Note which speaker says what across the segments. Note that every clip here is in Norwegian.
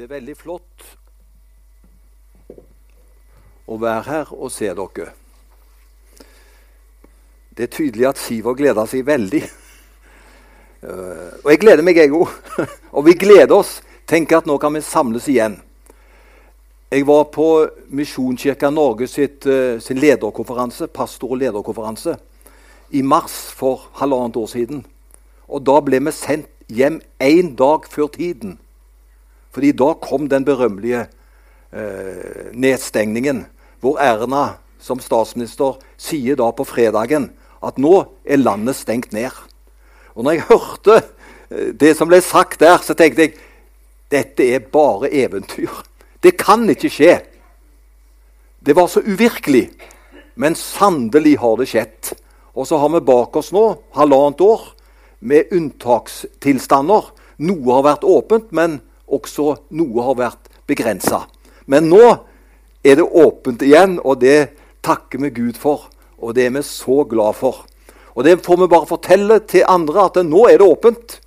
Speaker 1: Det er veldig flott å være her og se dere. Det er tydelig at Siver gleder seg veldig. Uh, og jeg gleder meg, jeg òg. og vi gleder oss. Tenk at nå kan vi samles igjen. Jeg var på Misjonskirka Norge sitt, uh, sin lederkonferanse, pastor- og lederkonferanse i mars for halvannet år siden. Og da ble vi sendt hjem én dag før tiden. Fordi da kom den berømmelige eh, nedstengningen, hvor Erna som statsminister sier da på fredagen at nå er landet stengt ned. Og når jeg hørte eh, det som ble sagt der, så tenkte jeg dette er bare eventyr. Det kan ikke skje. Det var så uvirkelig. Men sannelig har det skjedd. Og så har vi bak oss nå halvannet år med unntakstilstander. Noe har vært åpent, men også noe har vært begrensa. Men nå er det åpent igjen, og det takker vi Gud for. Og det er vi så glad for. Og det får vi bare fortelle til andre at nå er det åpent.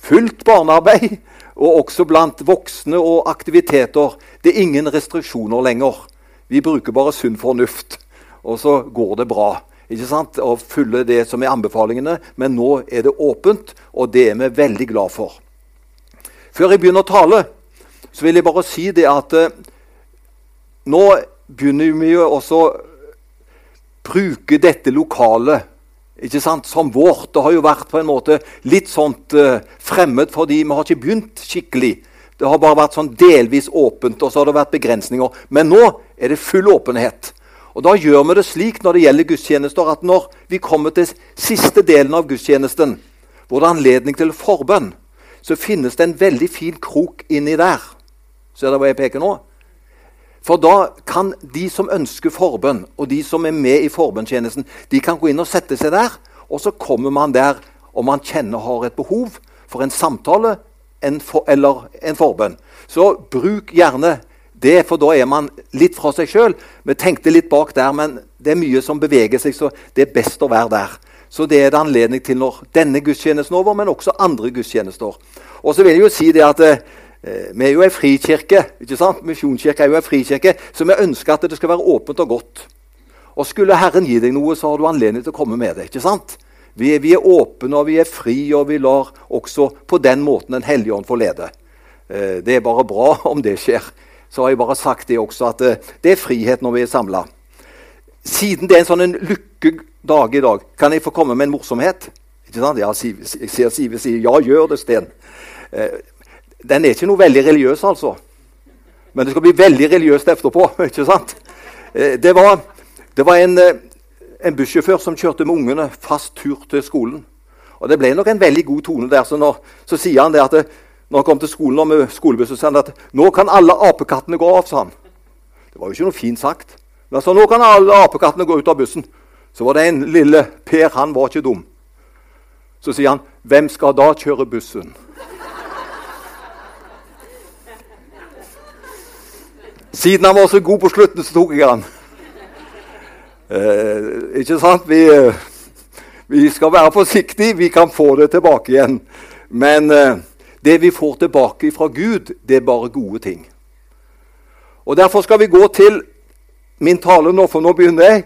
Speaker 1: Fullt barnearbeid, og også blant voksne og aktiviteter. Det er ingen restriksjoner lenger. Vi bruker bare sunn fornuft, og så går det bra. ikke sant? Å følger det som er anbefalingene. Men nå er det åpent, og det er vi veldig glad for. Før jeg begynner å tale, så vil jeg bare si det at eh, nå begynner vi jo også å bruke dette lokalet ikke sant, som vårt. Det har jo vært på en måte litt sånt eh, fremmed fordi vi har ikke begynt skikkelig. Det har bare vært sånn delvis åpent, og så har det vært begrensninger. Men nå er det full åpenhet. Og Da gjør vi det slik når det gjelder gudstjenester, at når vi kommer til siste delen av gudstjenesten, hvor det er anledning til forbønn, så finnes det en veldig fin krok inni der. Ser dere hva jeg peker nå? For da kan de som ønsker forbønn, og de som er med i forbønntjenesten, de kan gå inn og sette seg der. Og så kommer man der om man kjenner har et behov for en samtale en for, eller en forbønn. Så bruk gjerne det, for da er man litt fra seg sjøl. Vi tenkte litt bak der, men det er mye som beveger seg, så det er best å være der. Så det er det anledning til når denne gudstjenesten er over, men også andre gudstjenester. Og så vil jeg jo si det at eh, vi er jo ei frikirke. ikke sant? Misjonskirka er jo ei frikirke, så vi ønsker at det skal være åpent og godt. Og Skulle Herren gi deg noe, så har du anledning til å komme med det. ikke sant? Vi er, vi er åpne og vi er fri, og vi lar også på den måten Den hellige ånd få lede. Eh, det er bare bra om det skjer. Så har jeg bare sagt det også, at eh, det er frihet når vi er samla. Siden det er en sånn en lykkedag i dag, kan jeg få komme med en morsomhet? Ja, jeg ser Sive sier ja, gjør det, Sten. Den er ikke noe veldig religiøs, altså. Men det skal bli veldig religiøst etterpå. ikke sant? Eh, det var, det var en, eh, en bussjåfør som kjørte med ungene fast tur til skolen. Og Det ble nok en veldig god tone der. Så, når, så sier han det at det, når han kom til skolen med skolebussen, sa han at 'nå kan alle apekattene gå av'. sa han. Det var jo ikke noe fint sagt. Han sa 'nå kan alle apekattene gå ut av bussen'. Så var det en lille Per, han var ikke dum. Så sier han 'Hvem skal da kjøre bussen?' Siden han var så god på slutten, så tok jeg han. Eh, ikke sant? Vi, eh, vi, skal være forsiktige. Vi kan få det tilbake igjen. Men eh, det vi får tilbake fra Gud, det er bare gode ting. Og Derfor skal vi gå til min tale nå, for nå begynner jeg.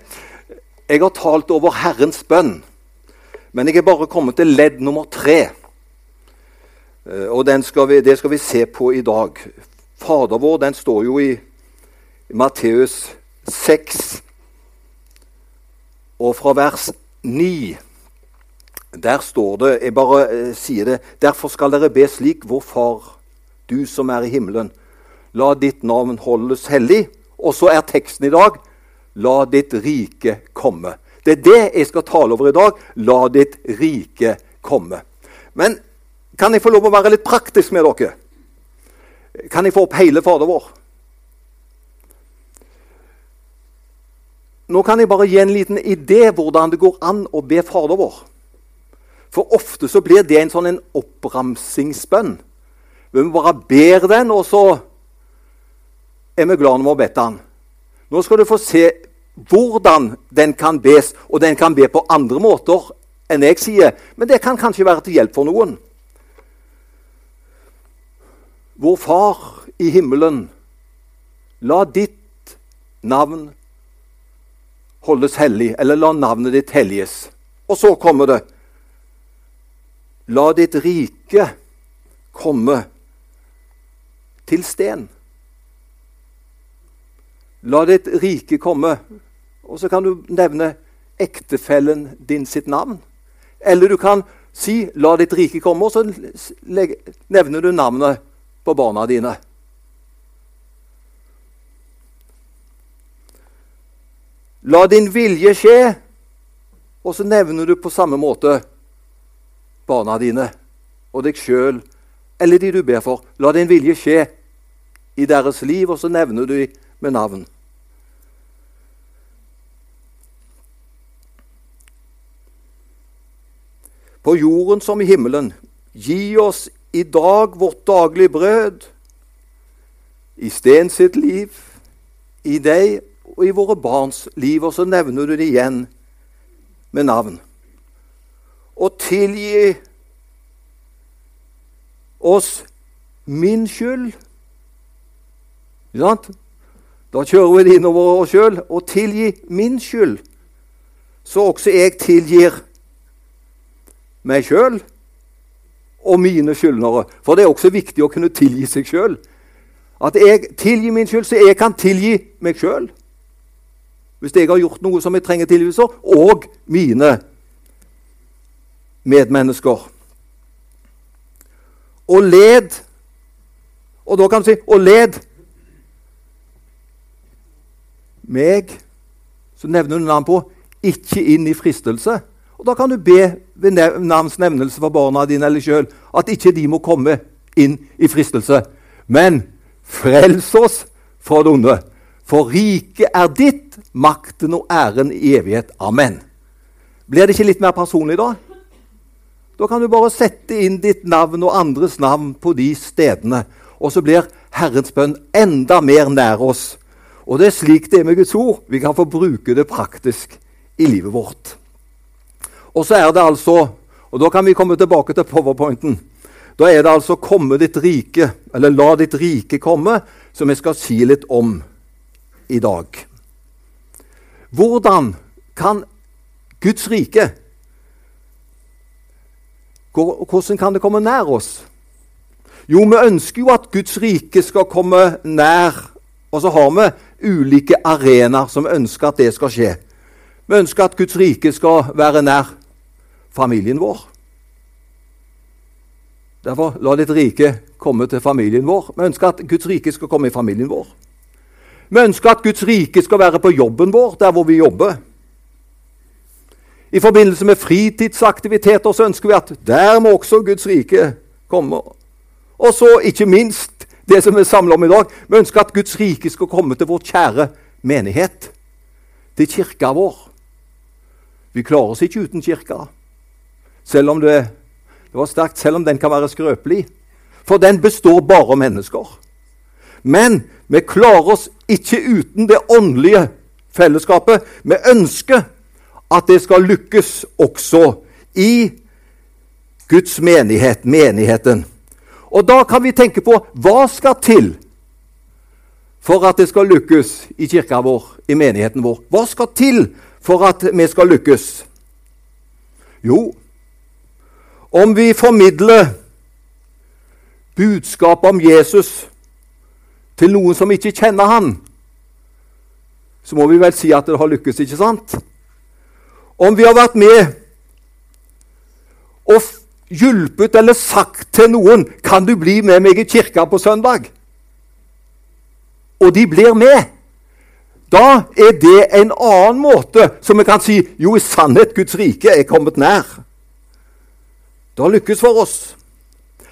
Speaker 1: Jeg har talt over Herrens bønn, men jeg er bare kommet til ledd nummer tre. Eh, og skal vi, det skal vi se på i dag. Fader vår den står jo i Matteus 6, og fra vers 9 Der står det Jeg bare eh, sier det. Derfor skal dere be slik, vår Far, du som er i himmelen. La ditt navn holdes hellig. Og så er teksten i dag La ditt rike komme. Det er det jeg skal tale over i dag. La ditt rike komme. Men kan jeg få lov å være litt praktisk med dere? Kan jeg få opp hele Fader vår? Nå kan jeg bare gi en liten idé hvordan det går an å be Fader vår. For ofte så blir det en sånn en oppramsingsbønn. Vi bare ber den, og så er vi glad når vi har bedt den. Nå skal du få se hvordan den kan bes, og den kan be på andre måter enn jeg sier. Men det kan kanskje være til hjelp for noen. Vår Far i himmelen, la ditt navn holdes hellig, eller la navnet ditt helliges. Og så kommer det La ditt rike komme til sten. La ditt rike komme. Og så kan du nevne ektefellen din sitt navn. Eller du kan si 'la ditt rike komme', og så nevner du navnet på barna dine. La din vilje skje, og så nevner du på samme måte barna dine og deg sjøl eller de du ber for. La din vilje skje i deres liv, og så nevner du dem med navn. På jorden som i himmelen, gi oss i dag vårt daglige brød. I Sten sitt liv, i deg og i våre barns liv. Og så nevner du det igjen med navn. Og tilgi oss min skyld. Da kjører vi det innover oss sjøl. Og tilgi min skyld, så også jeg tilgir meg sjøl og mine skyldnere. For det er også viktig å kunne tilgi seg sjøl. At jeg tilgir min skyld, så jeg kan tilgi meg sjøl. Hvis jeg har gjort noe som jeg trenger tilgivelse og mine medmennesker. Og led Og da kan du si 'og led' meg, så nevner du navn på, ikke inn i fristelse. Og Da kan du be ved navns nevnelse for barna dine eller sjøl at ikke de må komme inn i fristelse. Men frels oss fra det onde. For riket er ditt, makten og æren i evighet. Amen. Blir det ikke litt mer personlig da? Da kan du bare sette inn ditt navn og andres navn på de stedene. Og så blir Herrens bønn enda mer nær oss. Og det er slik det er med Guds ord. Vi kan få bruke det praktisk i livet vårt. Og så er det altså Og da kan vi komme tilbake til powerpointen. Da er det altså 'komme ditt rike', eller 'la ditt rike komme', som jeg skal si litt om i dag. Hvordan kan Guds rike Hvordan kan det komme nær oss? Jo, vi ønsker jo at Guds rike skal komme nær. Og så har vi ulike arenaer som ønsker at det skal skje. Vi ønsker at Guds rike skal være nær familien vår. Derfor la ditt rike komme til familien vår. Vi ønsker at Guds rike skal komme i familien vår. Vi ønsker at Guds rike skal være på jobben vår, der hvor vi jobber. I forbindelse med fritidsaktiviteter så ønsker vi at der må også Guds rike komme. Og så ikke minst det som vi samler om i dag. Vi ønsker at Guds rike skal komme til vår kjære menighet, til kirka vår. Vi klarer oss ikke uten kirka, selv om det, det var sterkt, selv om den kan være skrøpelig. For den består bare av mennesker. Men vi klarer oss ikke uten det åndelige fellesskapet. Vi ønsker at det skal lykkes også i Guds menighet, menigheten. Og da kan vi tenke på hva skal til for at det skal lykkes i kirka vår, i menigheten vår? Hva skal til for at vi skal lykkes? Jo, om vi formidler budskapet om Jesus til noen som ikke kjenner han, så må vi vel si at det har lykkes, ikke sant? Om vi har vært med og hjulpet eller sagt til noen 'Kan du bli med meg i kirka på søndag?' Og de blir med. Da er det en annen måte som vi kan si 'Jo, i sannhet, Guds rike er kommet nær'. Det har lykkes for oss.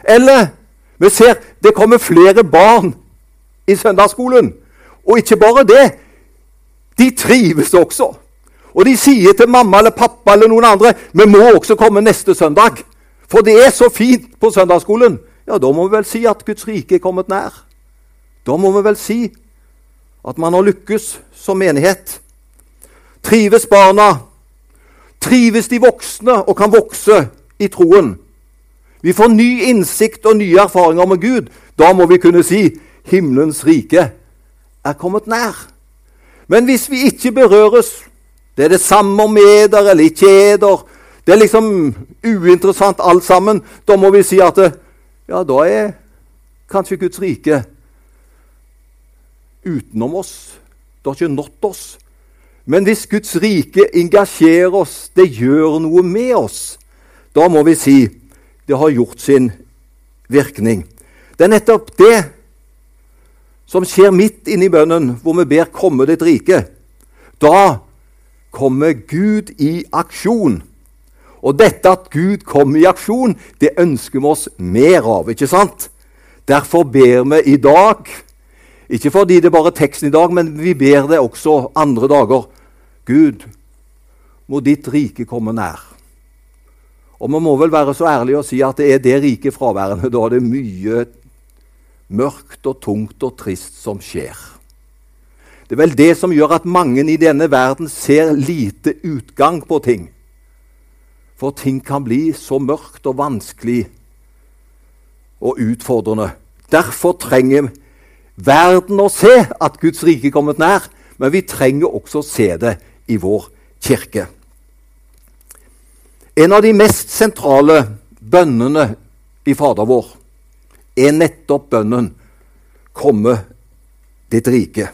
Speaker 1: Eller vi ser det kommer flere barn i søndagsskolen. Og ikke bare det. De trives også. Og de sier til mamma eller pappa eller noen andre vi må også komme neste søndag. For det er så fint på søndagsskolen. Ja, da må vi vel si at Guds rike er kommet nær. Da må vi vel si at man har lykkes som menighet. Trives barna? Trives de voksne og kan vokse i troen? Vi får ny innsikt og nye erfaringer med Gud. Da må vi kunne si himmelens rike er kommet nær. Men hvis vi ikke berøres, det er det samme om eder eller ikke eder, det er liksom uinteressant alt sammen, da må vi si at ja, da er kanskje Guds rike utenom oss. Det har ikke nådd oss. Men hvis Guds rike engasjerer oss, det gjør noe med oss, da må vi si det har gjort sin virkning. Det er nettopp det som skjer midt inni bønnen, hvor vi ber 'Komme ditt rike'. Da kommer Gud i aksjon. Og dette at Gud kommer i aksjon, det ønsker vi oss mer av. ikke sant? Derfor ber vi i dag ikke fordi det er bare teksten i dag, men vi ber det også andre dager. Gud, må ditt rike komme nær. Og vi må vel være så ærlige å si at det er det riket fraværende. Da er det mye mørkt og tungt og trist som skjer. Det er vel det som gjør at mange i denne verden ser lite utgang på ting. For ting kan bli så mørkt og vanskelig og utfordrende. Derfor trenger verden å se at Guds rike er kommet nær, men vi trenger også å se det i vår kirke. En av de mest sentrale bønnene i Fader vår er nettopp bønnen 'Komme ditt rike'.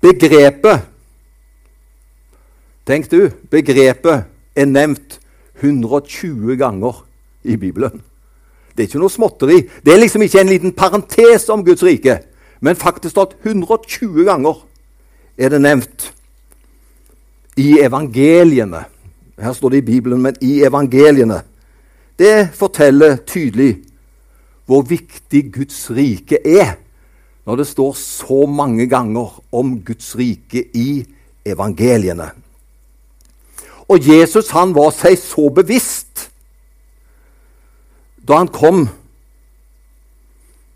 Speaker 1: Begrepet Tenk du, begrepet er nevnt 120 ganger i Bibelen. Det er ikke noe småtteri. Det er liksom ikke en liten parentes om Guds rike, men faktisk at 120 ganger er det nevnt i evangeliene. Her står det i Bibelen, men i evangeliene. Det forteller tydelig hvor viktig Guds rike er, når det står så mange ganger om Guds rike i evangeliene. Og Jesus han var seg så bevisst da han kom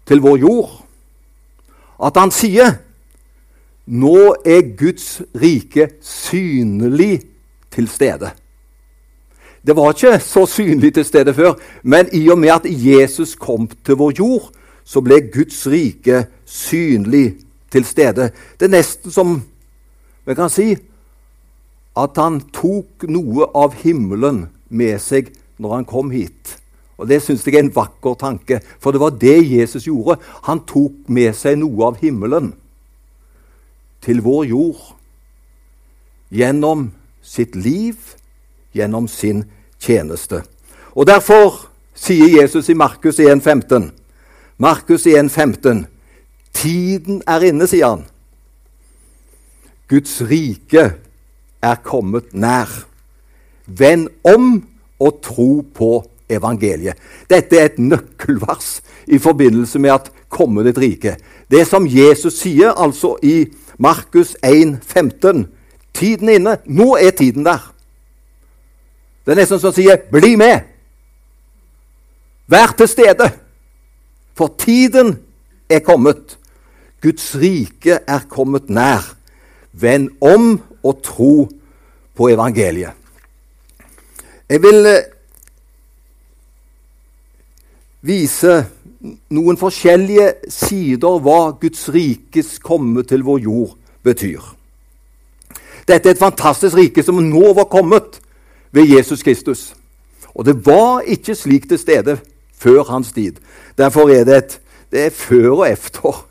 Speaker 1: til vår jord, at han sier nå er Guds rike synlig til stede. Det var ikke så synlig til stede før, men i og med at Jesus kom til vår jord, så ble Guds rike synlig til stede. Det er nesten som vi kan si at han tok noe av himmelen med seg når han kom hit. Og Det syns jeg er en vakker tanke, for det var det Jesus gjorde. Han tok med seg noe av himmelen til vår jord gjennom sitt liv, gjennom sin tjeneste. Og Derfor sier Jesus i Markus 1,15 Markus 1,15 Tiden er inne, sier han. Guds rike er kommet nær. Vend om og tro på evangeliet. Dette er et nøkkelvers i forbindelse med at 'komme ditt rike'. Det som Jesus sier altså i Markus 1, 15. Tiden er inne. Nå er tiden der. Det er nesten som sier 'bli med'. Vær til stede. For tiden er kommet. Guds rike er kommet nær. Vend om og tro på evangeliet. Jeg vil vise noen forskjellige sider hva Guds rikes komme til vår jord betyr. Dette er et fantastisk rike som nå var kommet ved Jesus Kristus. Og det var ikke slik til stede før hans tid. Derfor er det et det er før og efter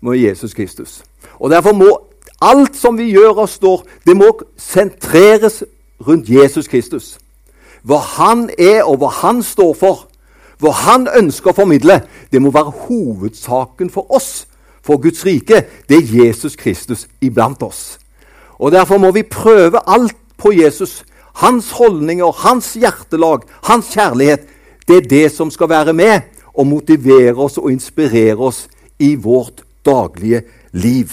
Speaker 1: med Jesus Kristus. Og Derfor må alt som vi gjør og står, det må sentreres rundt Jesus Kristus. Hva han er, og hva han står for hva han ønsker å formidle, det må være hovedsaken for oss, for Guds rike. Det er Jesus Kristus iblant oss. Og Derfor må vi prøve alt på Jesus. Hans holdninger, hans hjertelag, hans kjærlighet. Det er det som skal være med og motivere oss og inspirere oss i vårt daglige liv.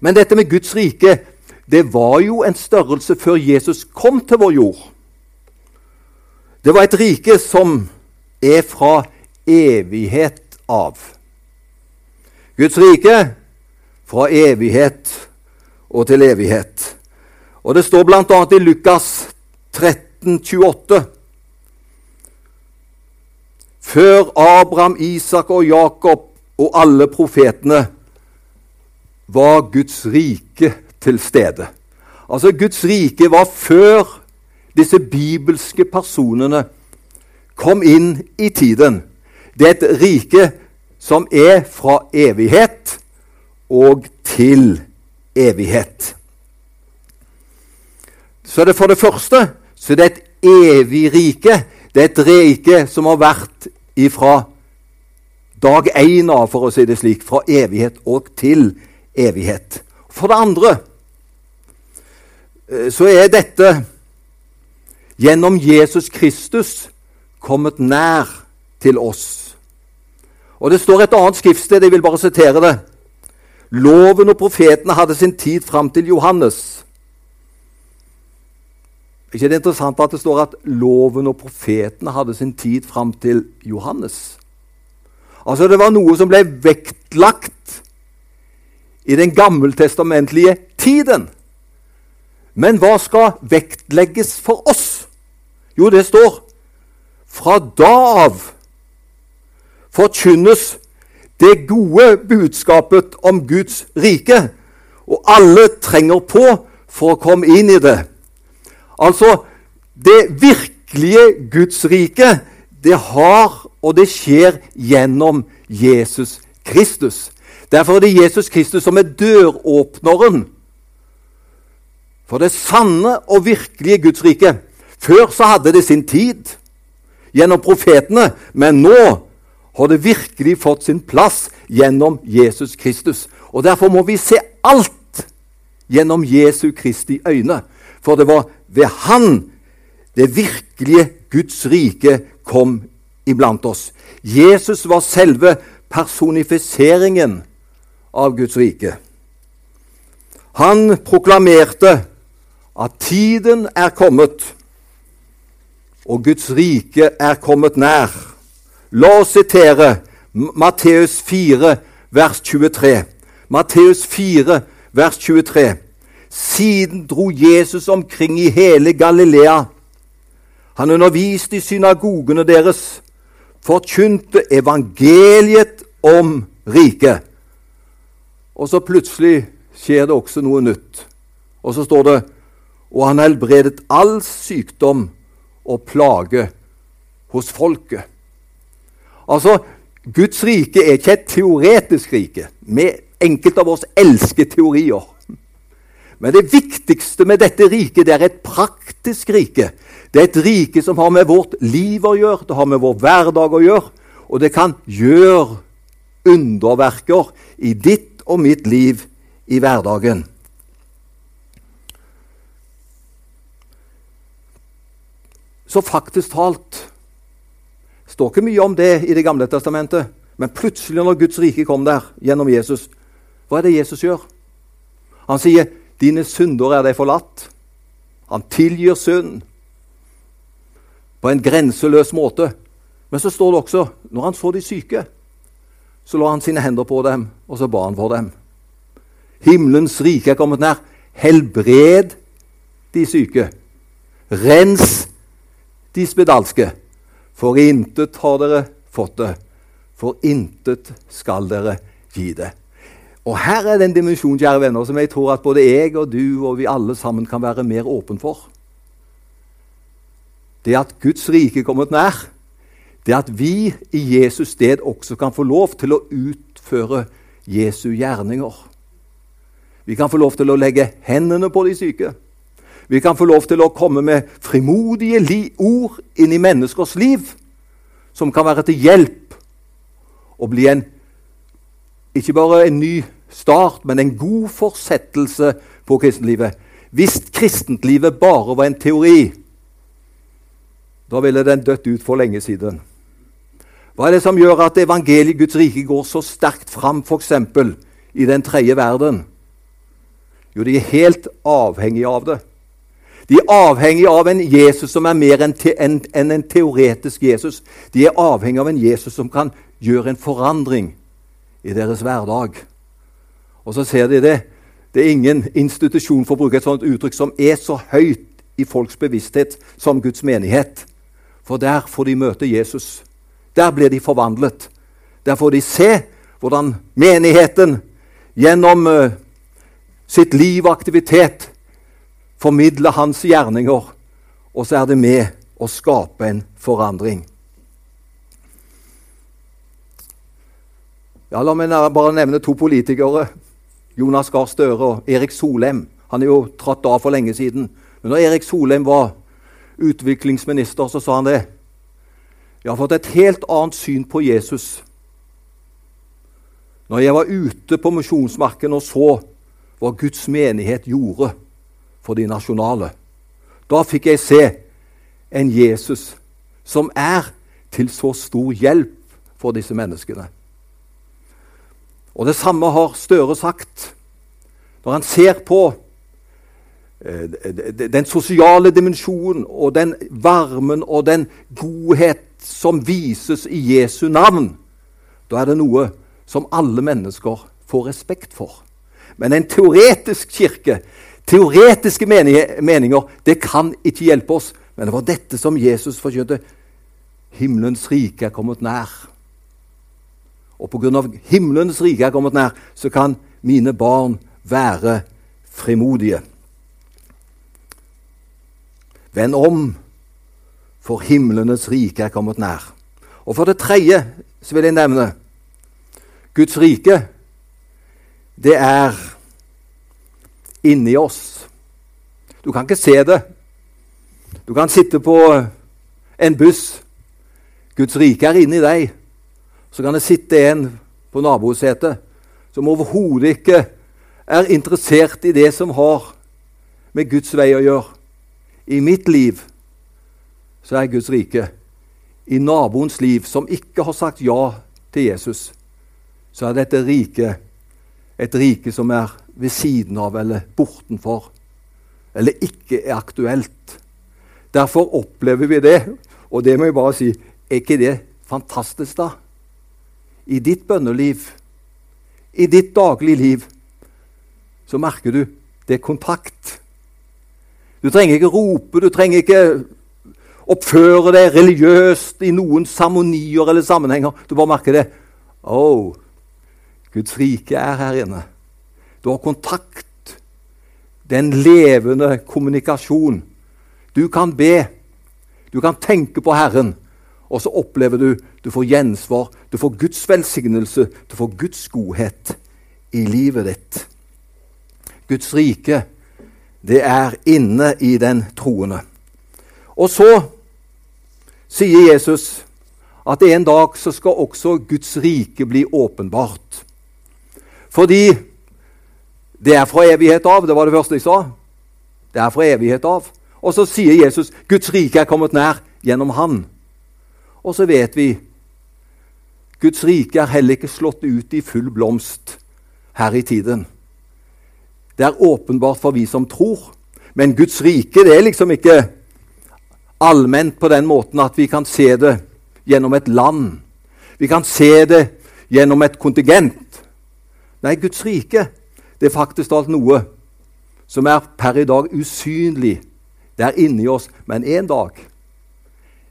Speaker 1: Men dette med Guds rike det var jo en størrelse før Jesus kom til vår jord. Det var et rike som er fra evighet av. Guds rike fra evighet og til evighet. Og Det står bl.a. i Lukas 13, 28. før Abraham, Isak og Jakob og alle profetene var Guds rike til stede. Altså, Guds rike var før disse bibelske personene kom inn i tiden. Det er et rike som er fra evighet og til evighet. Så det for det første så det er et evig rike. Det er et rike som har vært ifra dag én av, for å si det slik, fra evighet og til evighet. For det andre eh, så er dette gjennom Jesus Kristus kommet nær til oss. Og Det står et annet skriftsted, jeg vil bare sitere det. Loven og profetene hadde sin tid fram til Johannes. Ikke det interessant at det står at loven og profetene hadde sin tid fram til Johannes? Altså Det var noe som ble vektlagt i den gammeltestamentlige tiden. Men hva skal vektlegges for oss? Jo, det står fra da av forkynnes det gode budskapet om Guds rike, og alle trenger på for å komme inn i det. Altså, det virkelige Guds rike, det har og det skjer gjennom Jesus Kristus. Derfor er det Jesus Kristus som er døråpneren for det sanne og virkelige Guds rike. Før så hadde det sin tid gjennom profetene, men nå har det virkelig fått sin plass gjennom Jesus Kristus. Og Derfor må vi se alt gjennom Jesu Kristi øyne. For det var ved Han det virkelige Guds rike kom iblant oss. Jesus var selve personifiseringen av Guds rike. Han proklamerte at tiden er kommet, og Guds rike er kommet nær. La oss sitere Matteus 4, vers 23. Matteus 4, vers 23. Siden dro Jesus omkring i hele Galilea. Han underviste i synagogene deres, forkynte evangeliet om riket. Og så plutselig skjer det også noe nytt. Og så står det og han helbredet all sykdom og plage hos folket. Altså, Guds rike er ikke et teoretisk rike. Vi, enkelte av oss elsker teorier. Men det viktigste med dette riket det er et praktisk rike. Det er et rike som har med vårt liv å gjøre, det har med vår hverdag å gjøre. Og det kan gjøre underverker i ditt og mitt liv i hverdagen. Så faktisk talt står ikke mye om det i Det gamle testamentet. Men plutselig, når Guds rike kom der gjennom Jesus, hva er det Jesus gjør? Han sier 'Dine synder er deg forlatt'. Han tilgir synd på en grenseløs måte. Men så står det også når han så de syke, så la han sine hender på dem, og så ba han for dem. Himmelens rike er kommet nær. Helbred de syke. Rens de spedalske. For intet har dere fått det, for intet skal dere gi det. Og Her er det en dimensjon kjære venner, som jeg tror at både jeg og du og vi alle sammen kan være mer åpen for. Det at Guds rike er kommet nær, det at vi i Jesus sted også kan få lov til å utføre Jesu gjerninger. Vi kan få lov til å legge hendene på de syke. Vi kan få lov til å komme med frimodige ord inn i menneskers liv som kan være til hjelp og bli en ikke bare en ny start, men en god fortsettelse på kristenlivet. Hvis kristentlivet bare var en teori, da ville den dødd ut for lenge siden. Hva er det som gjør at evangeliet Guds rike går så sterkt fram f.eks. i den tredje verden? Jo, de er helt avhengige av det. De er avhengige av en Jesus som er mer enn en, en, en, teoretisk Jesus. De er avhengige av en Jesus som kan gjøre en forandring i deres hverdag. Og så ser de det. Det er ingen institusjon for å bruke et sånt uttrykk som er så høyt i folks bevissthet som Guds menighet. For der får de møte Jesus. Der blir de forvandlet. Der får de se hvordan menigheten gjennom uh, sitt liv og aktivitet formidler hans gjerninger. Og så er det med å skape en forandring. Ja, La meg bare nevne to politikere. Jonas Gahr Støre og Erik Solheim. Han er jo tratt av for lenge siden. Men når Erik Solheim var utviklingsminister, så sa han det. Jeg har fått et helt annet syn på Jesus. Når jeg var ute på misjonsmarken og så hva Guds menighet gjorde for de nasjonale, da fikk jeg se en Jesus som er til så stor hjelp for disse menneskene. Og Det samme har Støre sagt når han ser på eh, den sosiale dimensjonen og den varmen og den godhet som vises i Jesu navn. Da er det noe som alle mennesker får respekt for. Men en teoretisk kirke, teoretiske meninger, det kan ikke hjelpe oss. Men det var dette som Jesus forkynte. Himmelens rike er kommet nær. Og pga. himmelens rike er kommet nær, så kan mine barn være frimodige. Vend om, for himlenes rike er kommet nær. Og for det tredje så vil jeg nevne Guds rike. Det er inni oss. Du kan ikke se det. Du kan sitte på en buss. Guds rike er inni deg. Så kan det sitte en på nabosetet som overhodet ikke er interessert i det som har med Guds vei å gjøre. I mitt liv så er Guds rike. I naboens liv, som ikke har sagt ja til Jesus, så er dette riket et rike som er ved siden av eller bortenfor, eller ikke er aktuelt. Derfor opplever vi det, og det må jeg bare si Er ikke det fantastisk, da? I ditt bønneliv, i ditt daglige liv, så merker du det er kontakt. Du trenger ikke rope, du trenger ikke oppføre deg religiøst i noen seremonier eller sammenhenger. Du bare merker det. Å, oh, Guds rike er her inne. Du har kontakt. Det er en levende kommunikasjon. Du kan be. Du kan tenke på Herren. Og så opplever du du får gjensvar. Du får Guds velsignelse. Du får Guds godhet i livet ditt. Guds rike, det er inne i den troende. Og så sier Jesus at en dag så skal også Guds rike bli åpenbart. Fordi det er fra evighet av. Det var det første jeg sa. Det er fra evighet av. Og så sier Jesus Guds rike er kommet nær gjennom Han. Og så vet vi Guds rike er heller ikke slått ut i full blomst her i tiden. Det er åpenbart for vi som tror. Men Guds rike det er liksom ikke allment på den måten at vi kan se det gjennom et land. Vi kan se det gjennom et kontingent. Nei, Guds rike det er faktisk alt noe som er per i dag usynlig. Det er inni oss. Men en dag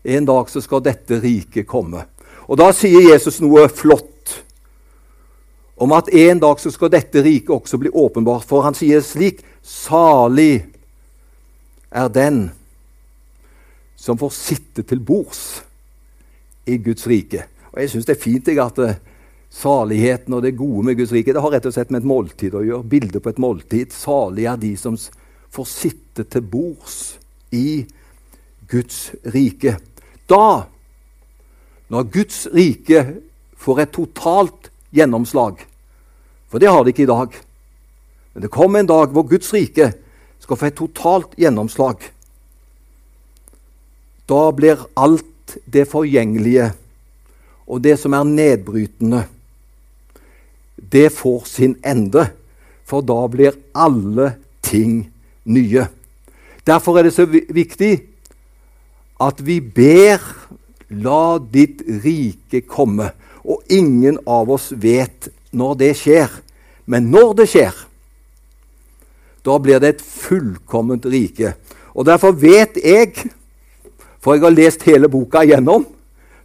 Speaker 1: en dag så skal dette riket komme. Og Da sier Jesus noe flott om at en dag så skal dette riket også bli åpenbart. For han sier slik Salig er den som får sitte til bords i Guds rike. Og Jeg syns det er fint at eh, Saligheten og det gode med Guds rike det har rett og slett med et måltid å gjøre. Bildet på et måltid. Salig er de som får sitte til bords i Guds rike. Da, når Guds rike får et totalt gjennomslag For det har det ikke i dag. Men det kommer en dag hvor Guds rike skal få et totalt gjennomslag. Da blir alt det forgjengelige og det som er nedbrytende, det får sin ende. For da blir alle ting nye. Derfor er det så viktig at vi ber La ditt rike komme. Og ingen av oss vet når det skjer. Men når det skjer, da blir det et fullkomment rike. Og derfor vet jeg, for jeg har lest hele boka igjennom,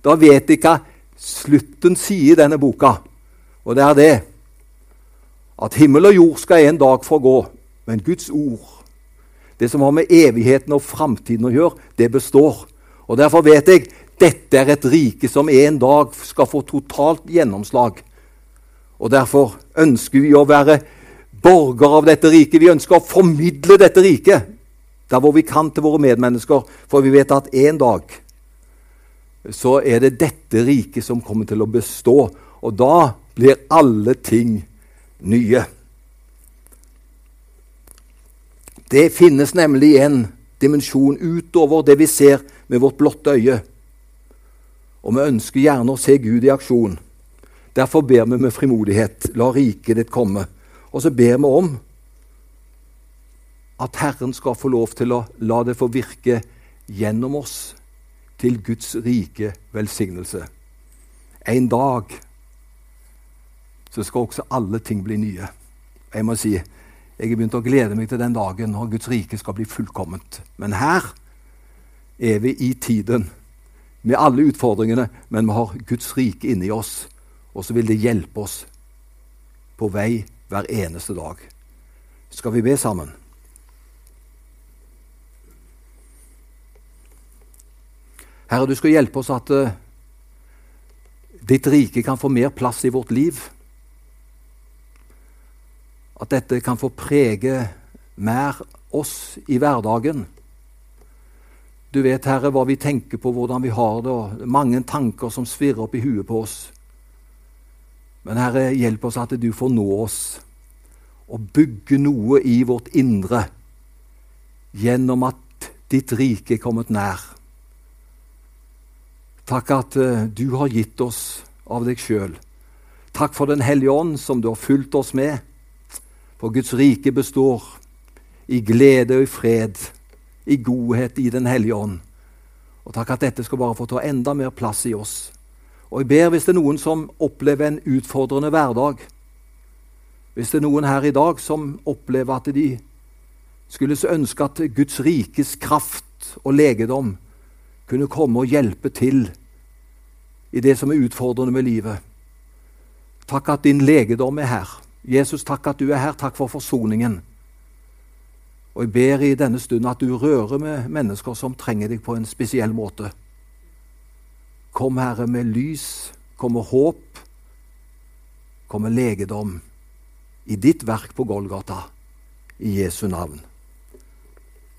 Speaker 1: da vet jeg hva slutten sier i denne boka, og det er det at himmel og jord skal en dag forgå, men Guds ord, det som har med evigheten og framtiden å gjøre, det består. Og Derfor vet jeg dette er et rike som en dag skal få totalt gjennomslag. Og Derfor ønsker vi å være borgere av dette riket. Vi ønsker å formidle dette riket der hvor vi kan til våre medmennesker, for vi vet at en dag så er det dette riket som kommer til å bestå. Og da blir alle ting nye. Det finnes nemlig en dimensjon utover det vi ser med vårt blotte øye. Og vi ønsker gjerne å se Gud i aksjon. Derfor ber vi med frimodighet la riket ditt komme. Og så ber vi om at Herren skal få lov til å la det få virke gjennom oss til Guds rike velsignelse. En dag så skal også alle ting bli nye. Jeg må si, jeg har begynt å glede meg til den dagen når Guds rike skal bli fullkomment. Men her er vi i tiden med alle utfordringene, men vi har Guds rike inni oss. Og så vil det hjelpe oss på vei hver eneste dag. Skal vi be sammen? Herre, du skal hjelpe oss at uh, ditt rike kan få mer plass i vårt liv. At dette kan få prege mer oss i hverdagen. Du vet, Herre, hva vi tenker på, hvordan vi har det, og mange tanker som svirrer opp i huet på oss. Men Herre, hjelp oss at du får nå oss og bygge noe i vårt indre gjennom at ditt rike er kommet nær. Takk at uh, du har gitt oss av deg sjøl. Takk for Den hellige ånd, som du har fulgt oss med. For Guds rike består i glede og i fred, i godhet i Den hellige ånd. Og takk at dette skal bare få ta enda mer plass i oss. Og jeg ber hvis det er noen som opplever en utfordrende hverdag, hvis det er noen her i dag som opplever at de skulle ønske at Guds rikes kraft og legedom kunne komme og hjelpe til i det som er utfordrende med livet. Takk at din legedom er her. Jesus, takk at du er her. Takk for forsoningen. Og jeg ber i denne stund at du rører med mennesker som trenger deg på en spesiell måte. Kom, Herre, med lys. Kom med håp. Kom med legedom i ditt verk på Golgata. I Jesu navn.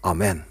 Speaker 1: Amen.